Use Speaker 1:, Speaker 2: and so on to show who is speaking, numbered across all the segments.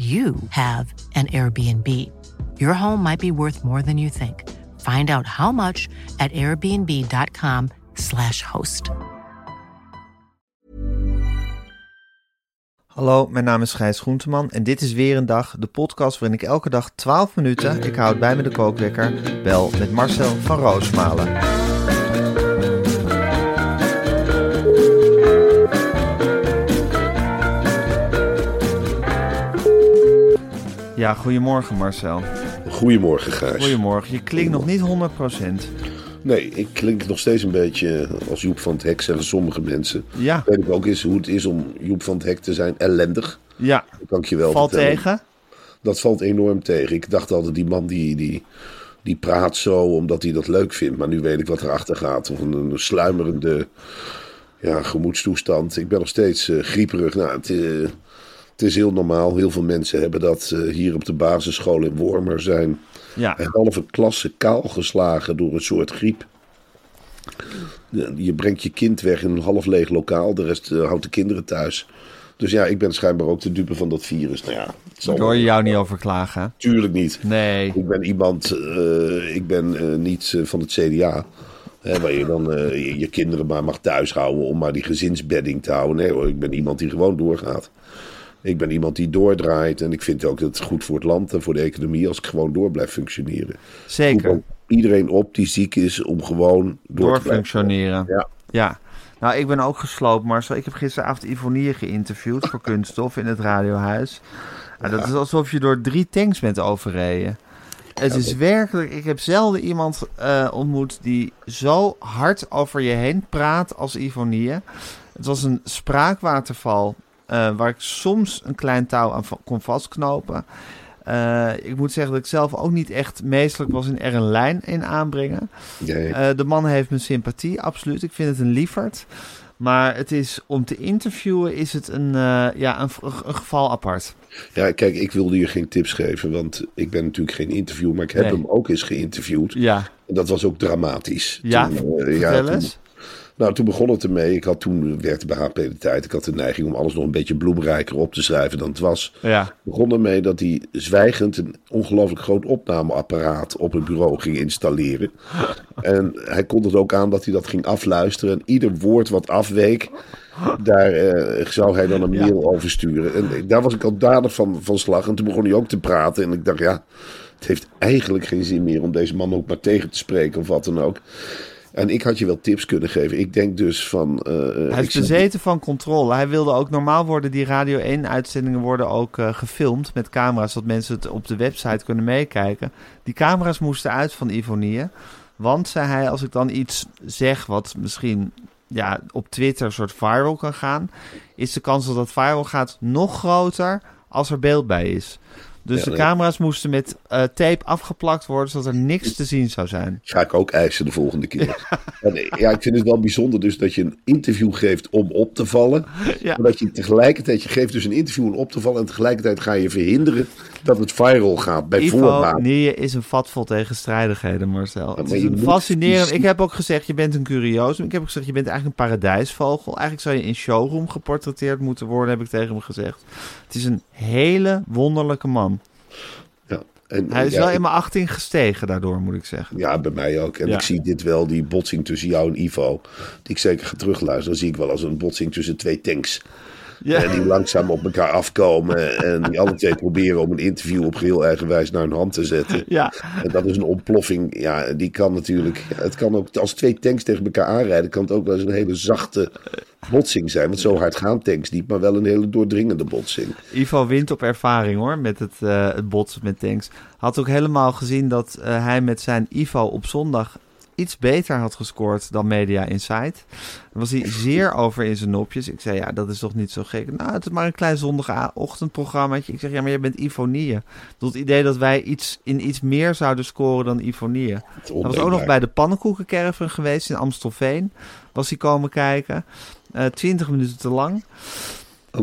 Speaker 1: you have an Airbnb. Your home might be worth more than you think. Find out how much at airbnb.com/slash host.
Speaker 2: Hallo, mijn naam is Gijs Groenteman en dit is weer een dag, de podcast waarin ik elke dag 12 minuten, ik houd bij me de kookwekker, bel met Marcel van Roosmalen. Ja, goedemorgen Marcel.
Speaker 3: Goedemorgen, Gijs.
Speaker 2: Goedemorgen. Je klinkt nog niet 100%.
Speaker 3: Nee, ik klink nog steeds een beetje als Joep van het Hek, zeggen sommige mensen.
Speaker 2: Ja,
Speaker 3: Weet ik ook eens hoe het is om Joep van het Hek te zijn. Ellendig.
Speaker 2: ja.
Speaker 3: Dat kan ik je wel
Speaker 2: Valt
Speaker 3: vertellen.
Speaker 2: tegen?
Speaker 3: Dat valt enorm tegen. Ik dacht altijd, die man die, die, die praat zo omdat hij dat leuk vindt. Maar nu weet ik wat erachter gaat. Of een, een sluimerende ja, gemoedstoestand. Ik ben nog steeds eh, grieperig. Nou, het, eh, het is heel normaal. Heel veel mensen hebben dat eh, hier op de basisschool in Wormer zijn.
Speaker 2: Ja.
Speaker 3: Een halve klasse kaal geslagen door een soort griep. Je brengt je kind weg in een half leeg lokaal. De rest eh, houdt de kinderen thuis. Dus ja, ik ben schijnbaar ook de dupe van dat virus. Nou ja, zal
Speaker 2: Daar hoor je jou niet over klagen.
Speaker 3: Natuurlijk niet.
Speaker 2: Nee.
Speaker 3: Ik ben iemand, eh, ik ben niet van het CDA. Hè, waar je dan je, je kinderen maar mag thuishouden om maar die gezinsbedding te houden. Nee hoor, ik ben iemand die gewoon doorgaat. Ik ben iemand die doordraait. En ik vind ook dat het goed voor het land en voor de economie als ik gewoon door blijf functioneren.
Speaker 2: Zeker.
Speaker 3: iedereen op die ziek is om gewoon door te blijven.
Speaker 2: Doorfunctioneren.
Speaker 3: Ja.
Speaker 2: Ja. Nou, ik ben ook gesloopt, Marcel. Ik heb gisteravond Ivonie geïnterviewd voor Kunststof in het radiohuis. Nou, dat is alsof je door drie tanks bent overreden. Het is werkelijk... Ik heb zelden iemand eh, ontmoet die zo hard over je heen praat als Ivonie. Het was een spraakwaterval eh, waar ik soms een klein touw aan kon vastknopen. Eh, ik moet zeggen dat ik zelf ook niet echt meestelijk was in er een lijn in aanbrengen.
Speaker 3: Nee.
Speaker 2: Eh, de man heeft mijn sympathie, absoluut. Ik vind het een lieferd. Maar het is, om te interviewen is het een, ja, een, een geval apart.
Speaker 3: Ja, kijk, ik wilde je geen tips geven, want ik ben natuurlijk geen interviewer, maar ik heb
Speaker 2: Nee.
Speaker 3: hem ook eens geïnterviewd.
Speaker 2: Ja,
Speaker 3: En dat was ook dramatisch.
Speaker 2: ja,
Speaker 3: Toen. Nou, toen begon het ermee. Ik had toen werkte bij HP de tijd. Ik had de neiging om alles nog een beetje bloemrijker op te schrijven dan het was.
Speaker 2: Ja,
Speaker 3: begon ermee dat hij zwijgend een ongelooflijk groot opnameapparaat op het bureau ging installeren. En hij kon het ook aan dat hij dat ging afluisteren. En ieder woord wat afweek, daar eh, zou hij dan een
Speaker 2: Ja.
Speaker 3: mail over sturen. En daar was ik al dadig van, van slag. En toen begon hij ook te praten. En ik dacht, ja, het heeft eigenlijk geen zin meer om deze man ook maar tegen te spreken of wat dan ook. En ik had je wel tips kunnen geven. Ik denk dus van... eh,
Speaker 2: hij is bezeten van controle. Hij wilde ook normaal worden, die Radio 1-uitzendingen worden ook eh, gefilmd met camera's, zodat mensen het op de website kunnen meekijken. Die camera's moesten uit van Ivonie. Want, zei hij, als ik dan iets zeg wat misschien ja, op Twitter een soort viral kan gaan, is de kans dat dat viral gaat nog groter als er beeld bij is. Dus
Speaker 3: Ja,
Speaker 2: de camera's moesten met eh, tape afgeplakt worden, zodat er niks te zien zou zijn.
Speaker 3: Ga ik ook eisen de volgende keer. Eh, ja, ik vind het wel bijzonder dus dat je een interview geeft om op te vallen.
Speaker 2: Ja.
Speaker 3: Maar dat je tegelijkertijd, je geeft dus een interview om op te vallen. En tegelijkertijd ga je verhinderen dat het viral gaat. Bij
Speaker 2: Ivo
Speaker 3: voorbaat.
Speaker 2: Is een vat vol tegenstrijdigheden, Marcel. het is een fascinerend.
Speaker 3: die-
Speaker 2: Ik heb ook gezegd, je bent een curiosum. Ik heb ook gezegd, je bent eigenlijk een paradijsvogel. Eigenlijk zou je in showroom geportretteerd moeten worden, heb ik tegen hem gezegd. Het is een hele wonderlijke man.
Speaker 3: Ja. En,
Speaker 2: Hij is
Speaker 3: ja,
Speaker 2: wel in mijn achting gestegen daardoor, moet ik zeggen.
Speaker 3: Ja, bij mij ook. En
Speaker 2: Ja.
Speaker 3: ik zie dit wel, die botsing tussen jou en Ivo. Die ik zeker ga terugluisteren. Dan zie ik wel als een botsing tussen twee tanks.
Speaker 2: Ja.
Speaker 3: En die langzaam op elkaar afkomen. En die alle twee proberen om een interview op geheel eigen wijs naar hun hand te zetten.
Speaker 2: Ja.
Speaker 3: En dat is een ontploffing. Ja, die kan natuurlijk. het kan ook, als twee tanks tegen elkaar aanrijden, kan het ook wel eens een hele zachte botsing zijn. Want zo hard gaan tanks niet, maar wel een hele doordringende botsing.
Speaker 2: Ivo wint op ervaring hoor, met het, eh, het botsen met tanks. Had ook helemaal gezien dat eh, hij met zijn Ivo op zondag iets beter had gescoord dan Media Insight. Daar was hij zeer over in zijn nopjes. Ik zei, ja, dat is toch niet zo gek. Nou, het is maar een klein zondagochtendprogrammaatje. Ik zeg, ja, maar jij bent Ivonieën. Het idee dat wij iets, in iets meer zouden scoren dan Ivonieën. Hij was ook nog bij de pannenkoekenkerven geweest in Amstelveen. Was hij komen kijken. Eh 20 minuten te lang.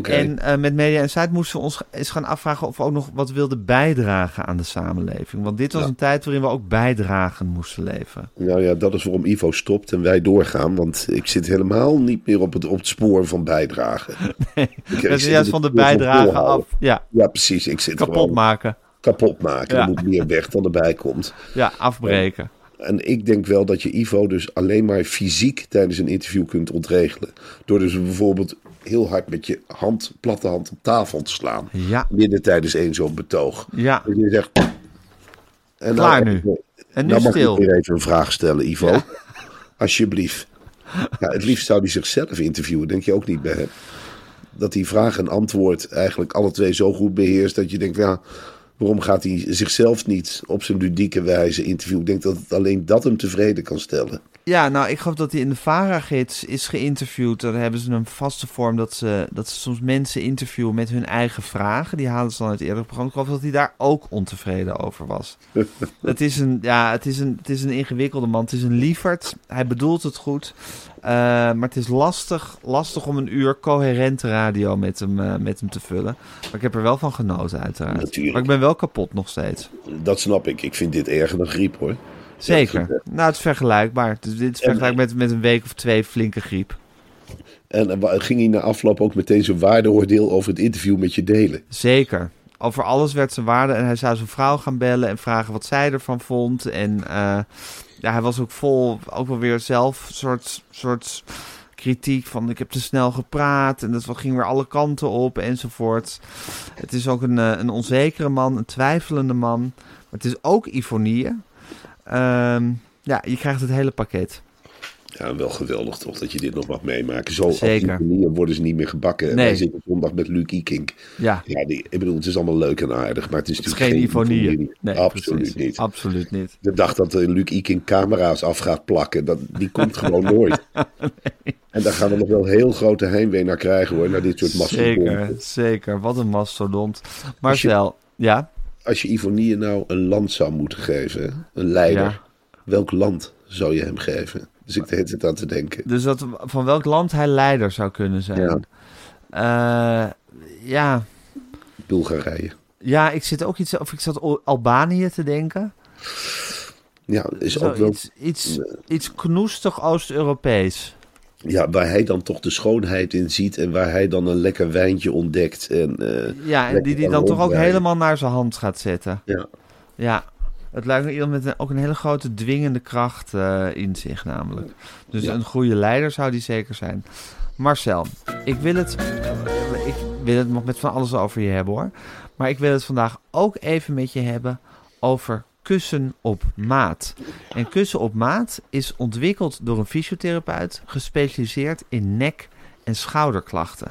Speaker 2: En eh, met Media Insight moesten we ons eens gaan afvragen of we ook nog wat wilden bijdragen aan de samenleving. Want dit was
Speaker 3: Ja.
Speaker 2: een tijd waarin we ook bijdragen moesten leveren.
Speaker 3: Nou ja, dat is waarom Ivo stopt en wij doorgaan. Want ik zit helemaal niet meer op het, op het spoor van bijdragen. Ik- ik
Speaker 2: Dat is
Speaker 3: zit
Speaker 2: juist van de bijdrage af. Ja,
Speaker 3: Ja, precies. Ik zit
Speaker 2: kapot
Speaker 3: gewoon
Speaker 2: maken.
Speaker 3: kapot maken.
Speaker 2: Ja.
Speaker 3: Er moet meer weg dan erbij komt.
Speaker 2: Ja, afbreken.
Speaker 3: En ik denk wel dat je Ivo dus alleen maar fysiek tijdens een interview kunt ontregelen. Door dus bijvoorbeeld heel hard met je hand, platte hand op tafel te slaan.
Speaker 2: Ja,
Speaker 3: Midden tijdens één zo'n betoog.
Speaker 2: ja.
Speaker 3: Dat je zegt... En
Speaker 2: Klaar
Speaker 3: nou,
Speaker 2: nu. En nu
Speaker 3: nou mag
Speaker 2: stil.
Speaker 3: ik weer even een vraag stellen, Ivo.
Speaker 2: Ja.
Speaker 3: Alsjeblieft. Ja, het liefst zou hij zichzelf interviewen, denk je ook niet bij hem? Dat hij vraag en antwoord eigenlijk alle twee zo goed beheerst dat je denkt, ja, waarom gaat hij zichzelf niet op zijn ludieke wijze interviewen? Ik denk dat het alleen dat hem tevreden kan stellen.
Speaker 2: Ja, nou, ik geloof dat hij in de VARA-gids is geïnterviewd. Daar hebben ze een vaste vorm dat ze, dat ze soms mensen interviewen met hun eigen vragen. Die halen ze dan uit het eerdere programma. Ik geloof dat hij daar ook ontevreden over was. het, is een, ja, het, is een, het is een ingewikkelde man. Het is een lieverd. Hij bedoelt het goed. Eh, maar het is lastig, lastig om een uur coherente radio met hem, eh, met hem te vullen. Maar ik heb er wel van genoten, uiteraard.
Speaker 3: Natuurlijk.
Speaker 2: Maar ik ben wel kapot nog steeds.
Speaker 3: Dat snap ik. Ik vind dit erger dan griep hoor.
Speaker 2: Zeker. Nou, het is vergelijkbaar. Dit is vergelijkbaar met, met een week of twee flinke griep.
Speaker 3: En ging hij na afloop ook meteen zijn waardeoordeel over het interview met je delen?
Speaker 2: Zeker. Over alles werd zijn waarde. En hij zou zijn vrouw gaan bellen en vragen wat zij ervan vond. En eh, ja, hij was ook vol, ook wel weer zelf soort, soort kritiek van ik heb te snel gepraat. En dat ging weer alle kanten op enzovoort. Het is ook een, eh, een onzekere man, een twijfelende man. Maar het is ook Ivonieën. Ehm, ja, je krijgt het hele pakket.
Speaker 3: Ja, wel geweldig toch dat je dit nog mag meemaken. Zo
Speaker 2: Zeker.
Speaker 3: op die manier worden ze niet meer gebakken. En
Speaker 2: Nee.
Speaker 3: Wij zitten zondag met Luc Ikink.
Speaker 2: Ja,
Speaker 3: Ja, die, ik bedoel, het is allemaal leuk en aardig, maar het is
Speaker 2: het
Speaker 3: natuurlijk
Speaker 2: geen Ivonieën. Nee,
Speaker 3: Absoluut
Speaker 2: precies.
Speaker 3: niet.
Speaker 2: Absoluut niet.
Speaker 3: De dag dat uh, Luc Ikink camera's af gaat plakken, dat, die komt gewoon nooit. En daar gaan we nog wel heel grote heimwee naar krijgen hoor, naar dit soort mastodonten.
Speaker 2: Zeker, zeker. Wat een mastodont. Marcel, ja?
Speaker 3: Als je Ivonie nou een land zou moeten geven, een leider,
Speaker 2: Ja.
Speaker 3: welk land zou je hem geven? Dus ik deed het aan te denken.
Speaker 2: Dus dat, van welk land hij leider zou kunnen zijn. Ja, ja.
Speaker 3: Bulgarije.
Speaker 2: ja ik zit ook iets... Of ik zat Al- Albanië te denken.
Speaker 3: Ja, is
Speaker 2: Zo
Speaker 3: ook wel
Speaker 2: iets, iets, iets knoestig Oost-Europees.
Speaker 3: Ja, waar hij dan toch de schoonheid in ziet en waar hij dan een lekker wijntje ontdekt. En, eh,
Speaker 2: Ja, en die die dan toch ook helemaal naar zijn hand gaat zetten.
Speaker 3: Ja.
Speaker 2: Ja, het lijkt me iemand met een, ook een hele grote dwingende kracht eh, in zich namelijk. Dus
Speaker 3: Ja.
Speaker 2: een goede leider zou die zeker zijn. Marcel, ik wil het, ik wil het nog met van alles over je hebben hoor. Maar ik wil het vandaag ook even met je hebben over kussen op maat. En kussen op maat is ontwikkeld door een fysiotherapeut gespecialiseerd in nek- en schouderklachten.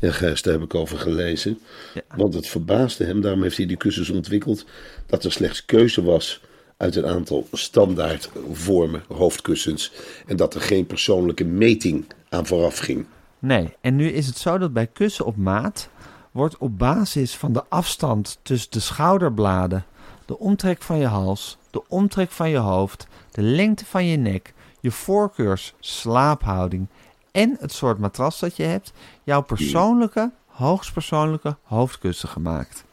Speaker 3: Ja, Gijs, daar heb ik over gelezen.
Speaker 2: Ja.
Speaker 3: Want het verbaasde hem, daarom heeft hij die kussens ontwikkeld, dat er slechts keuze was uit een aantal standaard vormen, hoofdkussens. En dat er geen persoonlijke meting aan vooraf ging.
Speaker 2: Nee, en nu is het zo dat bij kussen op maat wordt op basis van de afstand tussen de schouderbladen, de omtrek van je hals, de omtrek van je hoofd, de lengte van je nek, je voorkeurs slaaphouding en het soort matras dat je hebt, jouw persoonlijke, hoogstpersoonlijke hoofdkussen gemaakt.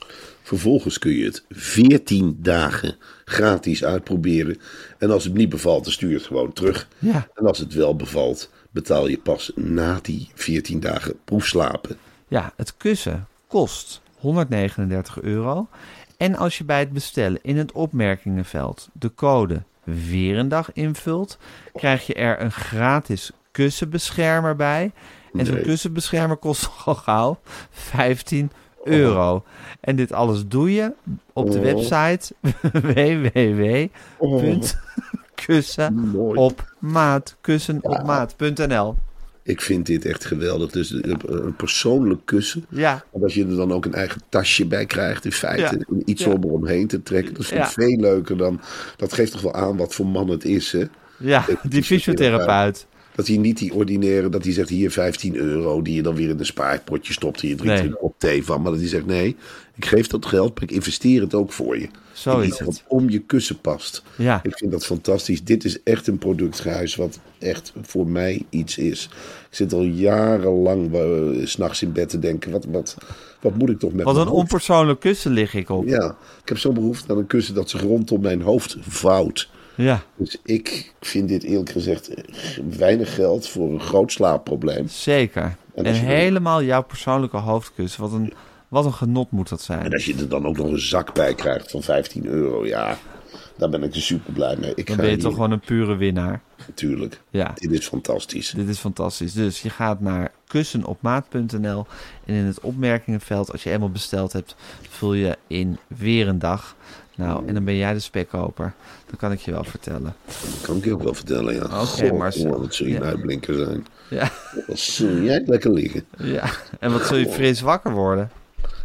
Speaker 3: Vervolgens kun je het 14 dagen gratis uitproberen. En als het niet bevalt, dan stuur je het gewoon terug.
Speaker 2: Ja.
Speaker 3: En als het wel bevalt, betaal je pas na die 14 dagen proefslapen.
Speaker 2: Ja, het kussen kost 139 euro. En als je bij het bestellen in het opmerkingenveld de code weer een dag invult, krijg je er een gratis kussenbeschermer bij. En zo'n
Speaker 3: Nee.
Speaker 2: kussenbeschermer kost al gauw 15 euro. En dit alles doe je op de
Speaker 3: Oh.
Speaker 2: website www.kussenopmaat kussenopmaat.nl
Speaker 3: Ik vind dit echt geweldig. Dus een een persoonlijk kussen.
Speaker 2: Ja,
Speaker 3: En als je er dan ook een eigen tasje bij krijgt, in feite.
Speaker 2: Ja.
Speaker 3: Iets
Speaker 2: Ja.
Speaker 3: om eromheen te trekken. Dat vind ik
Speaker 2: Ja.
Speaker 3: veel leuker dan. Dat geeft toch wel aan wat voor man het is, hè?
Speaker 2: ja die fysiotherapeut.
Speaker 3: Dat hij niet die ordinaire, dat hij zegt hier 15 euro, die je dan weer in een spaarpotje stopt. En je drinkt
Speaker 2: Nee.
Speaker 3: er een kop thee van. Maar dat hij zegt nee, ik geef dat geld, maar ik investeer het ook voor je.
Speaker 2: Zo is het.
Speaker 3: wat om je kussen past.
Speaker 2: Ja.
Speaker 3: Ik vind dat fantastisch. Dit is echt een producthuis wat echt voor mij iets is. Ik zit al jarenlang uh, s'nachts in bed te denken, wat, wat, wat moet ik toch met
Speaker 2: Wat een onpersoonlijk kussen lig ik op.
Speaker 3: Ja, ik heb zo'n behoefte aan een kussen dat zich rondom mijn hoofd vouwt.
Speaker 2: Ja,
Speaker 3: Dus ik vind dit eerlijk gezegd weinig geld voor een groot slaapprobleem.
Speaker 2: zeker.
Speaker 3: En
Speaker 2: En helemaal jouw persoonlijke hoofdkussen. Wat een, wat een genot moet dat
Speaker 3: En
Speaker 2: zijn.
Speaker 3: als je er dan ook nog een zak bij krijgt van 15 euro, ja, daar ben ik er super blij mee. Ik
Speaker 2: Dan
Speaker 3: ga
Speaker 2: ben je
Speaker 3: hier-
Speaker 2: toch gewoon een pure winnaar.
Speaker 3: Natuurlijk.
Speaker 2: Ja.
Speaker 3: Dit is fantastisch.
Speaker 2: Dit is fantastisch. Dus je gaat naar kussenopmaat.nl en in het opmerkingenveld, als je eenmaal besteld hebt, vul je in weer een dag. Nou, en dan ben jij de spekkoper. Dat kan ik je wel vertellen.
Speaker 3: Dat kan ik je ook wel vertellen, ja.
Speaker 2: Oké,
Speaker 3: Goh,
Speaker 2: Marcel.
Speaker 3: goh, Wat zul je
Speaker 2: Ja.
Speaker 3: uitblinker zijn.
Speaker 2: Ja,
Speaker 3: Wat zul jij lekker liggen.
Speaker 2: ja. En wat zul je fris wakker worden?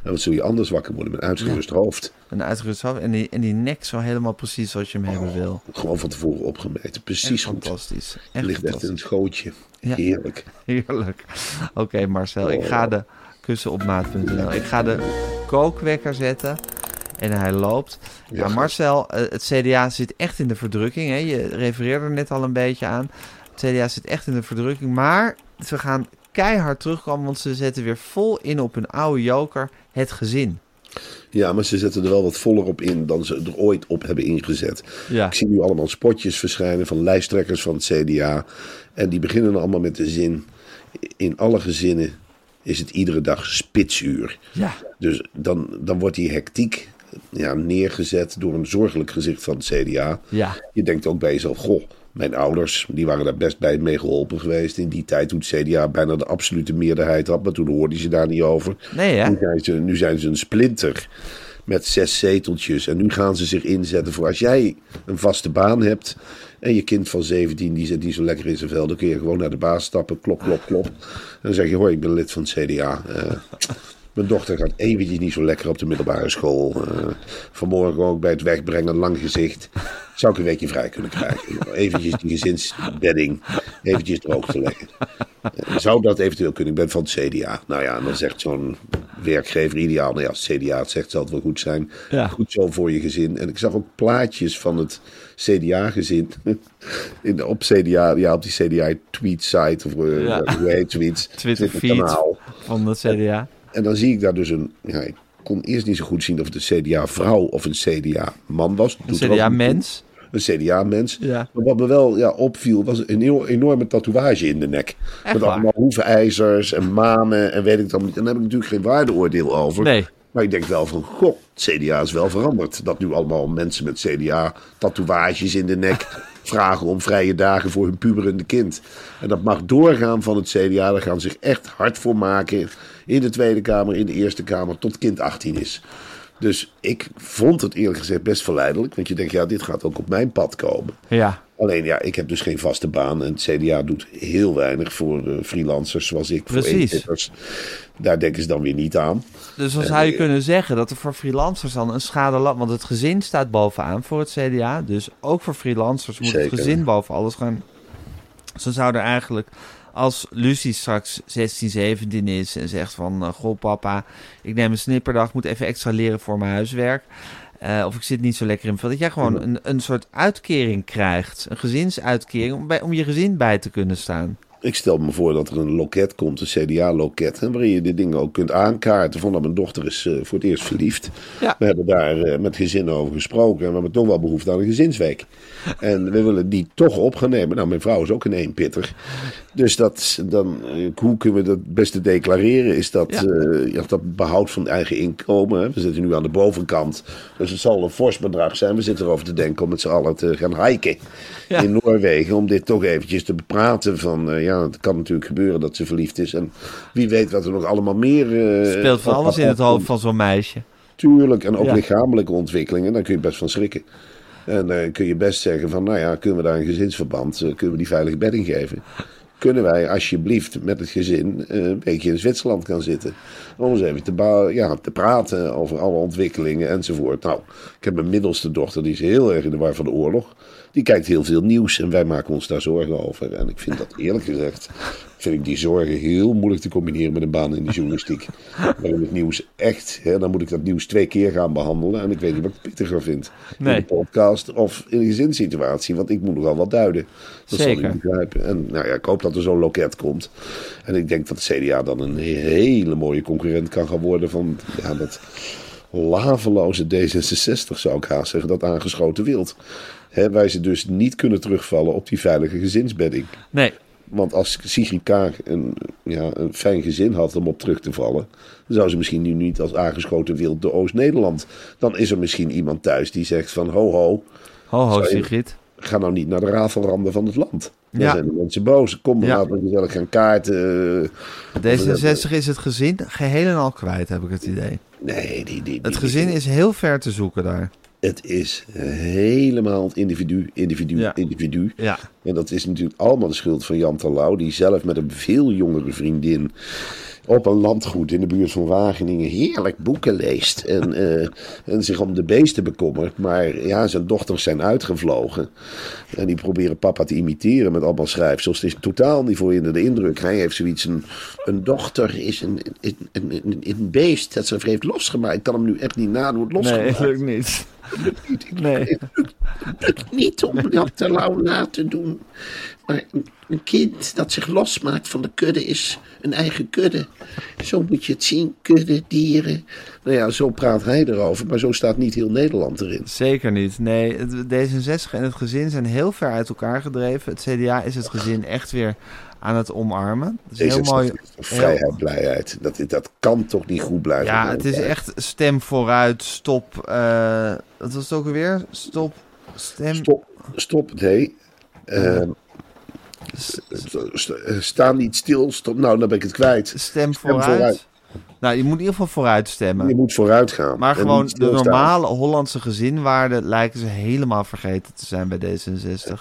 Speaker 3: En wat zul je anders wakker worden met een uitgerust hoofd.
Speaker 2: Een uitgerust hoofd en die, en die nek zo helemaal precies zoals je hem hebben wil.
Speaker 3: Gewoon van tevoren opgemeten. Precies goed.
Speaker 2: fantastisch.
Speaker 3: Het
Speaker 2: Echt
Speaker 3: ligt echt in het gootje.
Speaker 2: Ja.
Speaker 3: Heerlijk.
Speaker 2: Heerlijk. Oké Marcel, ik ga de kussenopmaat.nl. Ik ga de kookwekker zetten. En hij loopt. Ja. Marcel, eh, het CDA zit echt in de verdrukking. Hè? Je refereerde er net al een beetje aan. Het CDA zit echt in de verdrukking. Maar ze gaan keihard terugkomen. Want ze zetten weer vol in op hun oude joker. Het gezin.
Speaker 3: Ja, maar ze zetten er wel wat voller op in dan ze er ooit op hebben ingezet.
Speaker 2: Ja.
Speaker 3: Ik zie nu allemaal spotjes verschijnen van lijsttrekkers van het CDA. En die beginnen allemaal met de zin: in alle gezinnen is het iedere dag spitsuur.
Speaker 2: Ja.
Speaker 3: Dus dan, dan wordt die hectiek ja, neergezet door een zorgelijk gezicht van het CDA.
Speaker 2: Ja.
Speaker 3: Je denkt ook bij jezelf: goh, mijn ouders die waren daar best bij mee geholpen geweest. In die tijd toen het CDA bijna de absolute meerderheid had. Maar toen hoorde je ze daar niet over.
Speaker 2: Nee hè?
Speaker 3: Nu zijn, ze, nu zijn ze een splinter met zes zeteltjes. En nu gaan ze zich inzetten voor als jij een vaste baan hebt. En je kind van 17 die zit niet zo lekker in zijn vel. Dan kun je gewoon naar de baas stappen. Klop, klop, klop. En dan zeg je: Hoi, ik ben lid van het CDA. Eh, mijn dochter gaat eventjes niet zo lekker op de middelbare school. Eh, vanmorgen ook bij het wegbrengen, lang gezicht. Zou ik een weekje vrij kunnen krijgen? Eventjes die gezinsbedding eventjes droog te leggen. Eh, Zou dat eventueel kunnen? Ik ben van het CDA. Nou ja, en dan zegt zo'n werkgever ideaal. Nou ja, als het CDA het zegt, zal het wel goed zijn.
Speaker 2: Ja.
Speaker 3: Goed zo voor je gezin. En ik zag ook plaatjes van het CDA-gezin. In, op CDA, ja, op die CDA-tweet-site. Of eh,
Speaker 2: Ja.
Speaker 3: hoe heet tweets?
Speaker 2: Twitter-feed
Speaker 3: kanaal.
Speaker 2: van het CDA.
Speaker 3: En dan zie ik daar dus een. Ja, ik kon eerst niet zo goed zien of het een CDA-vrouw of een CDA-man was.
Speaker 2: Een
Speaker 3: Doet.
Speaker 2: CDA-mens.
Speaker 3: Een CDA-mens.
Speaker 2: Ja.
Speaker 3: Maar wat me wel ja, opviel, was een heel, enorme tatoeage in de nek.
Speaker 2: Echt
Speaker 3: Met
Speaker 2: waar?
Speaker 3: allemaal hoevenijzers en manen en weet ik allemaal niet. En daar heb ik natuurlijk geen waardeoordeel over.
Speaker 2: Nee.
Speaker 3: Maar ik denk wel van, goh, het CDA is wel veranderd. Dat nu allemaal mensen met CDA-tatoeages in de nek vragen om vrije dagen voor hun puberende kind. En dat mag doorgaan van het CDA. Daar gaan ze zich echt hard voor maken. In de Tweede Kamer, in de Eerste Kamer, tot kind 18 is. Dus ik vond het eerlijk gezegd best verleidelijk. Want je denkt, ja, dit gaat ook op mijn pad komen.
Speaker 2: Ja.
Speaker 3: Alleen ja, ik heb dus geen vaste baan. En het CDA doet heel weinig voor eh, freelancers zoals ik.
Speaker 2: Precies.
Speaker 3: Daar denken ze dan weer niet aan.
Speaker 2: Dus dan zou je kunnen zeggen dat er voor freelancers dan een schade... Want het gezin staat bovenaan voor het CDA. Dus ook voor freelancers moet het gezin boven alles gaan. Dus dan zou er eigenlijk... Als Lucie straks 16, 17 is en zegt van... eh, Goh papa, ik neem een snipperdag, moet even extra leren voor mijn huiswerk. Eh, of ik zit niet zo lekker in. Dat jij gewoon een, een soort uitkering krijgt. Een gezinsuitkering om, bij, om je gezin bij te kunnen staan.
Speaker 3: Ik stel me voor dat er een loket komt, een CDA-loket, waarin je dit ding ook kunt aankaarten. Van dat mijn dochter is eh, voor het eerst verliefd.
Speaker 2: Ja.
Speaker 3: We hebben daar met gezinnen over gesproken en we hebben toch wel behoefte aan een gezinsweek. En we willen die toch op gaan nemen. Nou, mijn vrouw is ook een eenpitter. Dus dat, dan, eh, hoe kunnen we dat beste declareren? Is dat,
Speaker 2: Ja.
Speaker 3: eh, ja, dat behoud van eigen inkomen. Hè? We zitten nu aan de bovenkant. Dus het zal een fors bedrag zijn. We zitten erover te denken om met z'n allen te gaan hiken
Speaker 2: Ja.
Speaker 3: in Noorwegen. Om dit toch eventjes te bepraten van... eh, ja, het kan natuurlijk gebeuren dat ze verliefd is. En wie weet wat er nog allemaal meer... eh,
Speaker 2: Speelt van alles in het hoofd van zo'n meisje.
Speaker 3: Tuurlijk, en ook
Speaker 2: Ja.
Speaker 3: lichamelijke ontwikkelingen, daar kun je best van schrikken. En dan kun je best zeggen van, nou ja, kunnen we daar een gezinsverband, kunnen we die veilige bedding geven? Kunnen wij alsjeblieft met het gezin eh, een beetje in Zwitserland gaan zitten? Om eens even te, ja, te praten over alle ontwikkelingen enzovoort. Nou, ik heb mijn middelste dochter, die is heel erg in de war van de oorlog. Die kijkt heel veel nieuws en wij maken ons daar zorgen over. En ik vind dat eerlijk gezegd, vind ik die zorgen heel moeilijk te combineren met een baan in de journalistiek. Waarin het nieuws echt, hè, dan moet ik dat nieuws twee keer gaan behandelen. En ik weet niet wat ik pittiger vind.
Speaker 2: Nee.
Speaker 3: In de podcast of in een gezinssituatie. Want ik moet nogal wat duiden. Dat zal
Speaker 2: Zeker.
Speaker 3: ik begrijpen. En nou ja, ik hoop dat er zo'n loket komt. En ik denk dat de CDA dan een hele mooie concurrent kan gaan worden van ja, dat laveloze D66 zou ik haast zeggen. Dat aangeschoten wild. Hè, wij ze dus niet kunnen terugvallen op die veilige gezinsbedding.
Speaker 2: Nee,
Speaker 3: Want als Sigrid Kaag een, ja, een fijn gezin had om op terug te vallen, dan zou ze misschien nu niet als aangeschoten wild door Oost-Nederland. Dan is er misschien iemand thuis die zegt van ho ho,
Speaker 2: ho ho Sigrid.
Speaker 3: ga nou niet naar de rafelranden van het land. Dan
Speaker 2: Ja.
Speaker 3: zijn de mensen boos. Kom,
Speaker 2: Ja.
Speaker 3: laten we gezellig gaan kaarten. eh.
Speaker 2: D66 is het gezin geheel en al kwijt, heb ik het idee.
Speaker 3: Nee, die, die,
Speaker 2: Het
Speaker 3: die-
Speaker 2: gezin is heel ver te zoeken daar.
Speaker 3: Het is helemaal het individu, individu,
Speaker 2: Ja.
Speaker 3: individu.
Speaker 2: Ja,
Speaker 3: En dat is natuurlijk allemaal de schuld van Jan Terlouw, die zelf met een veel jongere vriendin op een landgoed in de buurt van Wageningen heerlijk boeken leest. En, eh, en zich om de beesten bekommert. Maar ja, zijn dochters zijn uitgevlogen. En die proberen papa te imiteren met allemaal schrijfsels. Het is totaal niet voor je de indruk. Hij heeft zoiets, een, een dochter is een, een, een, beest dat ze heeft losgemaakt. Ik kan hem nu echt niet nadoen, het
Speaker 2: nee,
Speaker 3: losgemaakt.
Speaker 2: lukt niet.
Speaker 3: Niet.
Speaker 2: Nee.
Speaker 3: lukt niet om dat te lauw na te doen. Maar een, een kind dat zich losmaakt van de kudde is een eigen kudde. Zo moet je het zien, kudde, dieren. Nou ja, zo praat hij erover, maar zo staat niet heel Nederland erin.
Speaker 2: Zeker niet. Nee, het- D66 en het gezin zijn heel ver uit elkaar gedreven. Het CDA is het gezin echt weer aan het omarmen. Dat is
Speaker 3: Deze
Speaker 2: heel mooi.
Speaker 3: vrijheid, blijheid. Dat, dat kan toch niet goed blijven.
Speaker 2: Ja, het is echt stem vooruit, stop. eh wat was het ook alweer? Stop, stem.
Speaker 3: Stop, stop het, hé. Eh, sta niet stil. Stop. Nou, dan ben ik het kwijt.
Speaker 2: Stem,
Speaker 3: Stem
Speaker 2: vooruit.
Speaker 3: vooruit.
Speaker 2: Nou, je moet in ieder geval vooruit stemmen.
Speaker 3: Je moet vooruit gaan.
Speaker 2: Maar gewoon de normale Hollandse gezinwaarden lijken ze helemaal vergeten te zijn bij D66.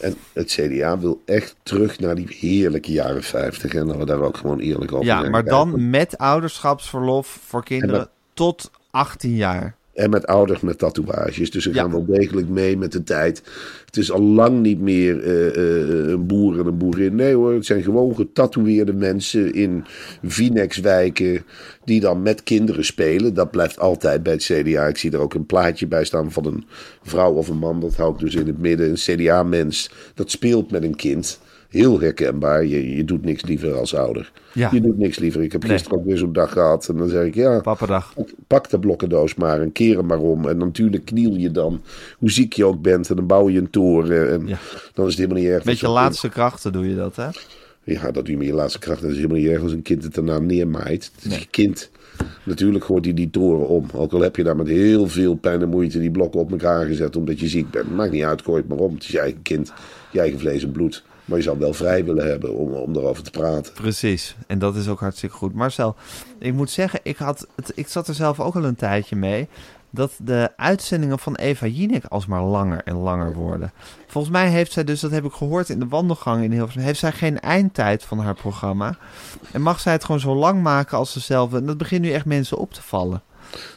Speaker 3: En het CDA wil echt terug naar die heerlijke jaren 50. En dat we daar ook gewoon eerlijk over
Speaker 2: Ja, maar
Speaker 3: kijken.
Speaker 2: dan met ouderschapsverlof voor kinderen
Speaker 3: dat-
Speaker 2: tot 18 jaar.
Speaker 3: En met ouders met tatoeages. Dus ze
Speaker 2: Ja.
Speaker 3: gaan wel degelijk mee met de tijd. Het is al lang niet meer eh, eh, een boer en een boerin. Nee hoor, het zijn gewoon getatoeëerde mensen in Vinex-wijken. Die dan met kinderen spelen. Dat blijft altijd bij het CDA. Ik zie er ook een plaatje bij staan van een vrouw of een man. Dat hou ik dus in het midden. Een CDA-mens dat speelt met een kind. Heel herkenbaar. Je, je doet niks liever als ouder.
Speaker 2: Ja.
Speaker 3: Je doet niks liever. Ik heb
Speaker 2: Nee.
Speaker 3: gisteren ook weer zo'n dag gehad. En dan zeg ik ja.
Speaker 2: Pappadag.
Speaker 3: Pak de blokkendoos maar en keer hem maar om. En natuurlijk kniel je dan, hoe ziek je ook bent. En dan bouw je een toren. En
Speaker 2: Ja.
Speaker 3: dan is het helemaal niet erg.
Speaker 2: Met je laatste krachten doe je dat, hè?
Speaker 3: Ja, dat doe je met je laatste kracht. Dat is helemaal niet erg als een kind het daarna neermaait. Het is
Speaker 2: Nee.
Speaker 3: je kind. Natuurlijk gooit hij die toren om. Ook al heb je daar met heel veel pijn en moeite die blokken op elkaar gezet omdat je ziek bent. Maakt niet uit, gooi het maar om. Het is je eigen kind, je eigen vlees en bloed. Maar je zou wel vrij willen hebben om, om daarover te praten.
Speaker 2: Precies. En dat is ook hartstikke goed. Marcel, ik moet zeggen, ik, had het, ik zat er zelf ook al een tijdje mee. Dat de uitzendingen van Eva Jinek alsmaar langer en langer worden. Volgens mij heeft zij dus, dat heb ik gehoord in de wandelgang in Hilversum, heeft zij geen eindtijd van haar programma. En mag zij het gewoon zo lang maken als ze zelf. En dat begint nu echt mensen op te vallen.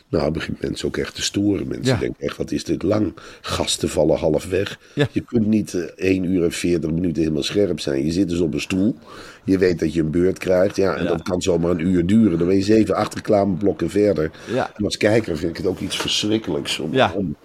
Speaker 3: Nou, begint mensen ook echt te storen. Mensen
Speaker 2: Ja.
Speaker 3: denken echt, wat is dit lang? Gasten vallen half weg.
Speaker 2: Ja.
Speaker 3: Je kunt niet eh, 1 uur en 40 minuten helemaal scherp zijn. Je zit dus op een stoel. Je weet dat je een beurt krijgt. Ja, en
Speaker 2: Ja.
Speaker 3: dat kan zomaar een uur duren. Dan ben je zeven, acht reclameblokken verder. En als kijker vind ik het ook iets verschrikkelijks. Om,
Speaker 2: Ja.
Speaker 3: om,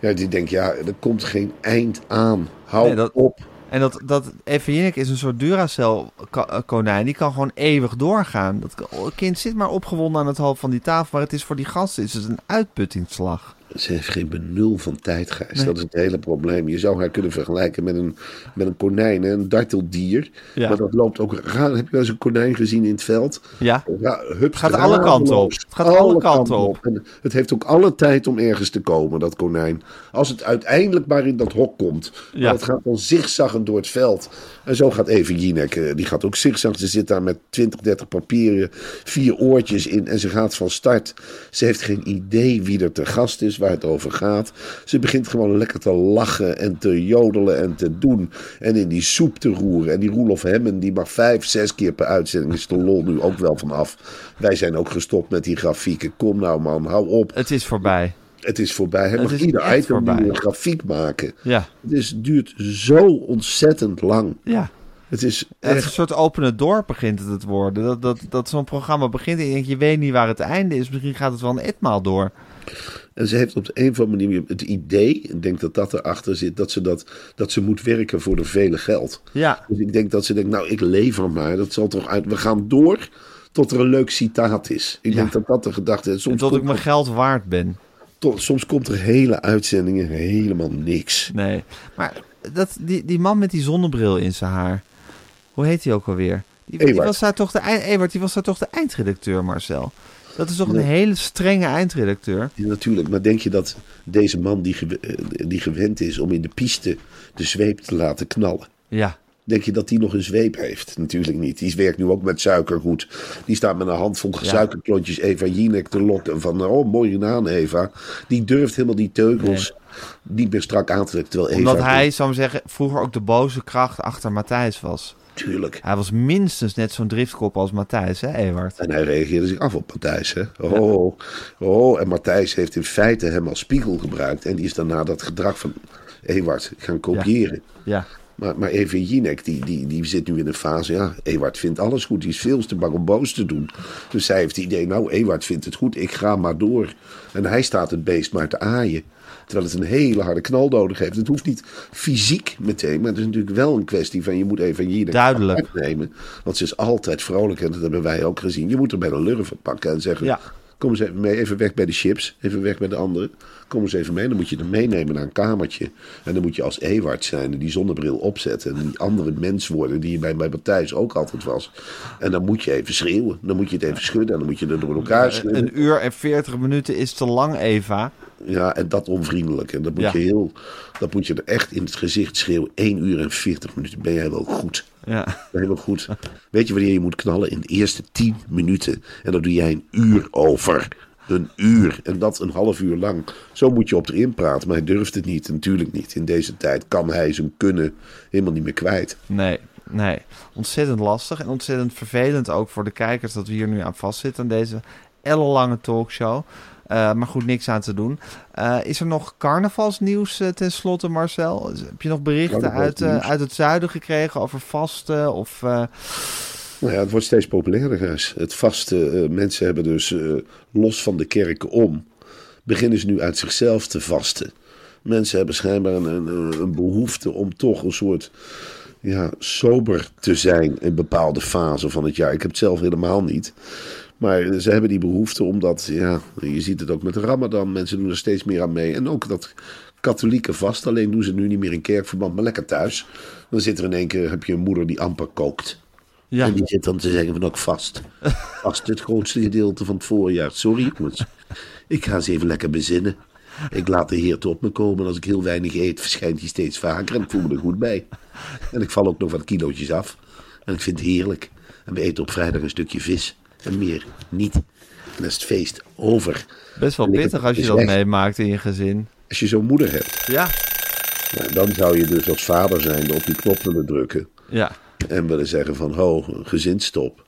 Speaker 3: ja, die denkt, ja, er komt geen eind aan. Hou
Speaker 2: Nee, dat-
Speaker 3: op.
Speaker 2: En dat, dat Eva Jinek is een soort Duracell-konijn. Die kan gewoon eeuwig doorgaan. Dat kind zit maar opgewonden aan het hoofd van die tafel. Maar het is voor die gasten is het een uitputtingsslag.
Speaker 3: Ze heeft geen benul van tijd, Gijs.
Speaker 2: Nee.
Speaker 3: Dat is het hele probleem. Je zou haar kunnen vergelijken met een, met een konijn, hè, een darteldier.
Speaker 2: Ja.
Speaker 3: Maar dat loopt ook raar. Heb je wel eens een konijn gezien in het veld?
Speaker 2: Ja.
Speaker 3: Ja, hups,
Speaker 2: Gaat alle kanten op. Het gaat alle kanten op.
Speaker 3: En het heeft ook alle tijd om ergens te komen, dat konijn. Als het uiteindelijk maar in dat hok komt.
Speaker 2: Ja.
Speaker 3: Maar het gaat dan zigzaggend door het veld. En zo gaat Even Jinek, eh, die gaat ook zigzag. Ze zit daar met 20, 30 papieren, vier oortjes in en ze gaat van start. Ze heeft geen idee wie er te gast is, waar het over gaat. Ze begint gewoon lekker te lachen en te jodelen en te doen. En in die soep te roeren. En die Roelof Hemmen, die mag vijf, zes keer per uitzending. Is de lol nu ook wel vanaf. Wij zijn ook gestopt met die grafieken. Kom nou man, hou op.
Speaker 2: Het is voorbij.
Speaker 3: Het is voorbij. Hij
Speaker 2: Het
Speaker 3: mag ieder item
Speaker 2: voorbij.
Speaker 3: een grafiek maken.
Speaker 2: Ja.
Speaker 3: Het is, duurt zo ontzettend lang.
Speaker 2: Ja.
Speaker 3: Het is
Speaker 2: Het een soort openen door begint het te worden. Dat, dat, dat zo'n programma begint en je denkt, je weet niet waar het einde is. Misschien gaat het wel een etmaal door.
Speaker 3: En ze heeft op de een of andere manier het idee, ik denk dat dat erachter zit, dat ze, dat, dat ze moet werken voor de vele geld.
Speaker 2: Ja.
Speaker 3: Dus ik denk dat ze denkt, nou ik lever maar, dat zal toch uit, we gaan door tot er een leuk citaat is. Ik
Speaker 2: Ja.
Speaker 3: denk dat dat de gedachte is.
Speaker 2: En
Speaker 3: Soms,
Speaker 2: tot ik mijn geld waard ben.
Speaker 3: tot- soms komt er hele uitzendingen helemaal niks.
Speaker 2: Nee. Maar dat, die, die man met die zonnebril in zijn haar. Hoe heet hij ook alweer? Die, die was daar toch de, Ewart, die was daar toch de eindredacteur, Marcel? Dat is toch een
Speaker 3: Nee.
Speaker 2: hele strenge eindredacteur?
Speaker 3: Ja, natuurlijk, maar denk je dat deze man die, eh, die gewend is om in de piste de zweep te laten knallen,
Speaker 2: Ja.
Speaker 3: Denk je dat die nog een zweep heeft? Natuurlijk niet. Die werkt nu ook met suikergoed. Die staat met een handvol
Speaker 2: Ja.
Speaker 3: suikerklontjes Eva Jinek te lokken. Van, oh, mooi gedaan Eva. Die durft helemaal die teugels niet meer strak aan te trekken. Terwijl
Speaker 2: Omdat
Speaker 3: Eva...
Speaker 2: hij, zou ik zeggen, vroeger ook de boze kracht achter Matthijs was.
Speaker 3: Tuurlijk.
Speaker 2: Hij was minstens net zo'n driftkop als Matthijs, hè, Ewart?
Speaker 3: En hij reageerde zich af op Matthijs. Hè? Oh, oh, en Matthijs heeft in feite hem als spiegel gebruikt. En die is daarna dat gedrag van Ewart gaan kopiëren.
Speaker 2: Ja.
Speaker 3: Maar, maar Jinek, die, die, die zit nu in een fase. Ja, Ewart vindt alles goed. Die is veel te bang om boos te doen. Dus zij heeft het idee, nou, Ewart vindt het goed. Ik ga maar door. En hij staat het beest maar te aaien. Terwijl het een hele harde knal nodig heeft. Het hoeft niet fysiek meteen. Maar het is natuurlijk wel een kwestie van je moet Eva Jinek
Speaker 2: Duidelijk.
Speaker 3: nemen. Want ze is altijd vrolijk. En dat hebben wij ook gezien. Je moet er bij de lurven pakken en zeggen...
Speaker 2: Ja.
Speaker 3: Kom eens even mee, even weg bij de chips, even weg bij de anderen. Kom eens even mee, dan moet je er meenemen naar een kamertje. En dan moet je als Ewart zijn en die zonnebril opzetten. En die andere mens worden die je bij, bij Matthijs ook altijd was. En dan moet je even schreeuwen, dan moet je het even schudden en dan moet je er door elkaar schudden.
Speaker 2: Een uur en veertig minuten is te lang, Eva.
Speaker 3: Ja, en dat onvriendelijk. En dat moet,
Speaker 2: Ja.
Speaker 3: je heel, dat moet je er echt in het gezicht schreeuwen. 1 uur en 40 minuten ben jij wel goed.
Speaker 2: Ja.
Speaker 3: Helemaal goed. Weet je wanneer je moet knallen? In de eerste 10 minuten. En dan doe jij een uur over. Een uur. En dat een half uur lang. Zo moet je op erin praten. Maar hij durft het niet. Natuurlijk niet. In deze tijd kan hij zijn kunnen helemaal niet meer kwijt.
Speaker 2: Nee, nee. Ontzettend lastig en ontzettend vervelend ook voor de kijkers dat we hier nu aan vastzitten aan deze ellenlange talkshow. Eh, maar goed, niks aan te doen. Eh, is er nog carnavalsnieuws uh, ten slotte, Marcel? Heb je nog berichten uit, uit het zuiden gekregen over vasten? Of.
Speaker 3: Nou ja, het wordt steeds populairder, Gijs. Het vaste, uh, mensen hebben dus los van de kerken om, beginnen ze nu uit zichzelf te vasten. Mensen hebben schijnbaar een, een, een behoefte om toch een soort ja, sober te zijn in bepaalde fasen van het jaar. Ik heb het zelf helemaal niet. Maar ze hebben die behoefte omdat, ja, je ziet het ook met de Ramadan. Mensen doen er steeds meer aan mee. En ook dat katholieke vast. Alleen doen ze nu niet meer in kerkverband, maar lekker thuis. Dan zit er in één keer, heb je een moeder die amper kookt.
Speaker 2: Ja.
Speaker 3: En die zit dan te zeggen van ook vast. Vast het grootste gedeelte van het voorjaar. Sorry jongens. Ik ga eens even lekker bezinnen. Ik laat de Heer op me komen. Als ik heel weinig eet, verschijnt hij steeds vaker. En ik voel me er goed bij. En ik val ook nog wat kilootjes af. En ik vind het heerlijk. En we eten op vrijdag een stukje vis. En meer niet. En dan is het feest over.
Speaker 2: Best wel pittig als je dat meemaakt in je gezin.
Speaker 3: Als je zo'n moeder hebt.
Speaker 2: Ja.
Speaker 3: Nou, dan zou je dus als vader zijn op die knop willen drukken.
Speaker 2: Ja.
Speaker 3: En willen zeggen van, ho, gezinsstop.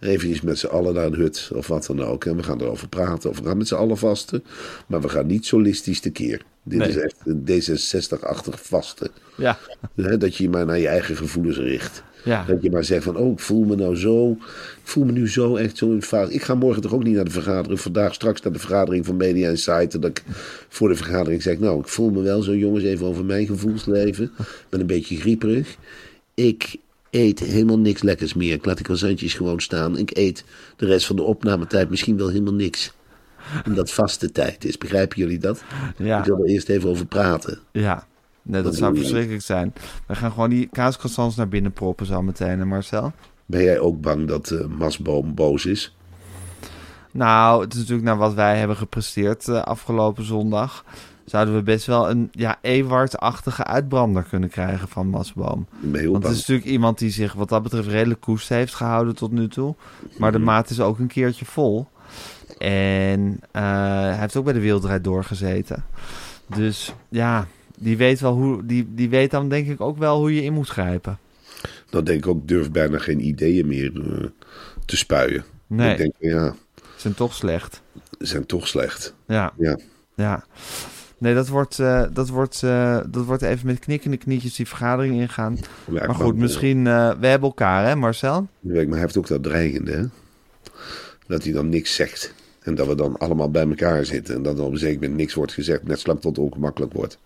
Speaker 3: Even met z'n allen naar een hut of wat dan ook. En we gaan erover praten. Of we gaan met z'n allen vasten. Maar we gaan niet solistisch tekeer. Dit
Speaker 2: Nee.
Speaker 3: is echt een D66-achtig vasten.
Speaker 2: Ja.
Speaker 3: Dat je je maar naar je eigen gevoelens richt.
Speaker 2: Ja.
Speaker 3: Dat je maar zegt van, oh, ik voel me nou zo. Ik voel me nu zo echt zo in vaat. Ik ga morgen toch ook niet naar de vergadering. Vandaag straks naar de vergadering van Media. En dat ik voor de vergadering zeg, nou, ik voel me wel zo, jongens, even over mijn gevoelsleven. Ik ben een beetje grieperig. Ik eet helemaal niks lekkers meer. Ik laat die croissantjes gewoon staan. Ik eet de rest van de opnametijd misschien wel helemaal niks. Omdat vaste tijd is. Begrijpen jullie dat?
Speaker 2: Ja.
Speaker 3: Ik wil er eerst even over praten.
Speaker 2: Ja. Nee, dat zou verschrikkelijk zijn. We gaan gewoon die kaascroissants naar binnen proppen zo meteen, hè Marcel?
Speaker 3: Ben jij ook bang dat eh, Masboom boos is?
Speaker 2: Nou, het is natuurlijk naar wat wij hebben gepresteerd eh, afgelopen zondag. Zouden we best wel een ja, Ewart-achtige uitbrander kunnen krijgen van Masboom. Want het is natuurlijk iemand die zich wat dat betreft redelijk koest heeft gehouden tot nu toe. Maar
Speaker 3: Mhm.
Speaker 2: de maat is ook een keertje vol. En eh, hij heeft ook bij de Wereldrijd doorgezeten. Dus ja, die weet, wel hoe, die, die weet dan denk ik ook wel hoe je in moet grijpen.
Speaker 3: Dan denk ik ook, durf bijna geen ideeën meer eh, te spuien.
Speaker 2: Nee,
Speaker 3: Ik denk, ja,
Speaker 2: ze zijn toch slecht.
Speaker 3: ze zijn toch slecht.
Speaker 2: Ja,
Speaker 3: Ja.
Speaker 2: ja. Nee, dat wordt, eh, dat, wordt, eh, dat wordt even met knikkende knietjes die vergadering ingaan.
Speaker 3: Ja,
Speaker 2: Maar goed, misschien... we hebben elkaar, hè Marcel?
Speaker 3: Maar hij heeft ook dat dreigende, hè? Dat hij dan niks zegt. En dat we dan allemaal bij elkaar zitten. En dat er op een zeker moment niks wordt gezegd. Net zolang tot het ongemakkelijk wordt.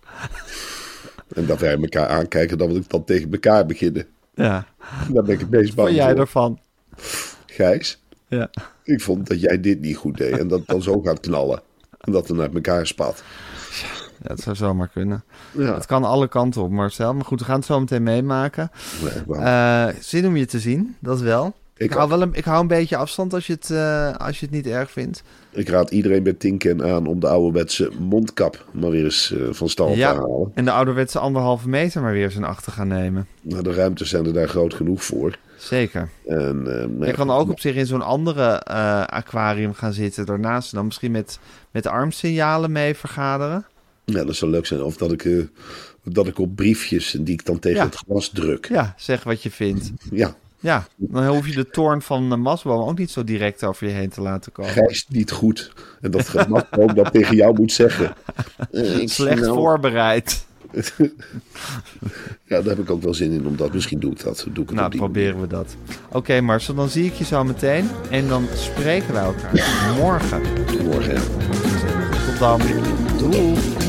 Speaker 3: en dat wij elkaar aankijken. Dat we dan tegen elkaar beginnen.
Speaker 2: Ja.
Speaker 3: Daar ben ik het meest bang
Speaker 2: Wat jij ervan?
Speaker 3: Gijs,
Speaker 2: Ja.
Speaker 3: ik vond dat jij dit niet goed deed. En dat het dan zo gaat knallen. En dat het uit elkaar spat.
Speaker 2: ja, dat zou zomaar kunnen.
Speaker 3: Ja,
Speaker 2: Het kan alle kanten op, Marcel. Maar goed, we gaan het zo meteen meemaken.
Speaker 3: nee.
Speaker 2: Eh, zin om je te zien, dat wel. Ik, hou, wel een, ik hou een beetje afstand als je het, eh, als je het niet erg vindt.
Speaker 3: Ik raad iedereen bij Tinken aan om de ouderwetse mondkap maar weer eens eh, van stal
Speaker 2: Ja.
Speaker 3: te halen.
Speaker 2: En de ouderwetse anderhalve meter maar weer zijn achter gaan nemen.
Speaker 3: Nou, de ruimtes zijn er daar groot genoeg voor.
Speaker 2: Zeker.
Speaker 3: En, eh, nee,
Speaker 2: Je kan ook op zich in zo'n andere aquarium gaan zitten daarnaast. En dan misschien met, met armsignalen mee vergaderen.
Speaker 3: Ja, dat zou leuk zijn. Of dat ik, dat ik op briefjes die ik dan tegen
Speaker 2: Ja.
Speaker 3: het glas druk.
Speaker 2: Ja, zeg wat je vindt.
Speaker 3: Ja,
Speaker 2: Ja, dan hoef je de toorn van de Masboom ook niet zo direct over je heen te laten komen.
Speaker 3: Gijs niet goed. En dat ook dat tegen jou moet zeggen. Eh,
Speaker 2: Slecht
Speaker 3: nou-
Speaker 2: voorbereid.
Speaker 3: Ja, daar heb ik ook wel zin in. Omdat misschien doe ik dat. Doe ik het
Speaker 2: Nou, proberen we dat. Oké, Marcel, dan zie ik je zo meteen. En dan spreken wij elkaar morgen.
Speaker 3: Morgen.
Speaker 2: Tot dan. Doei.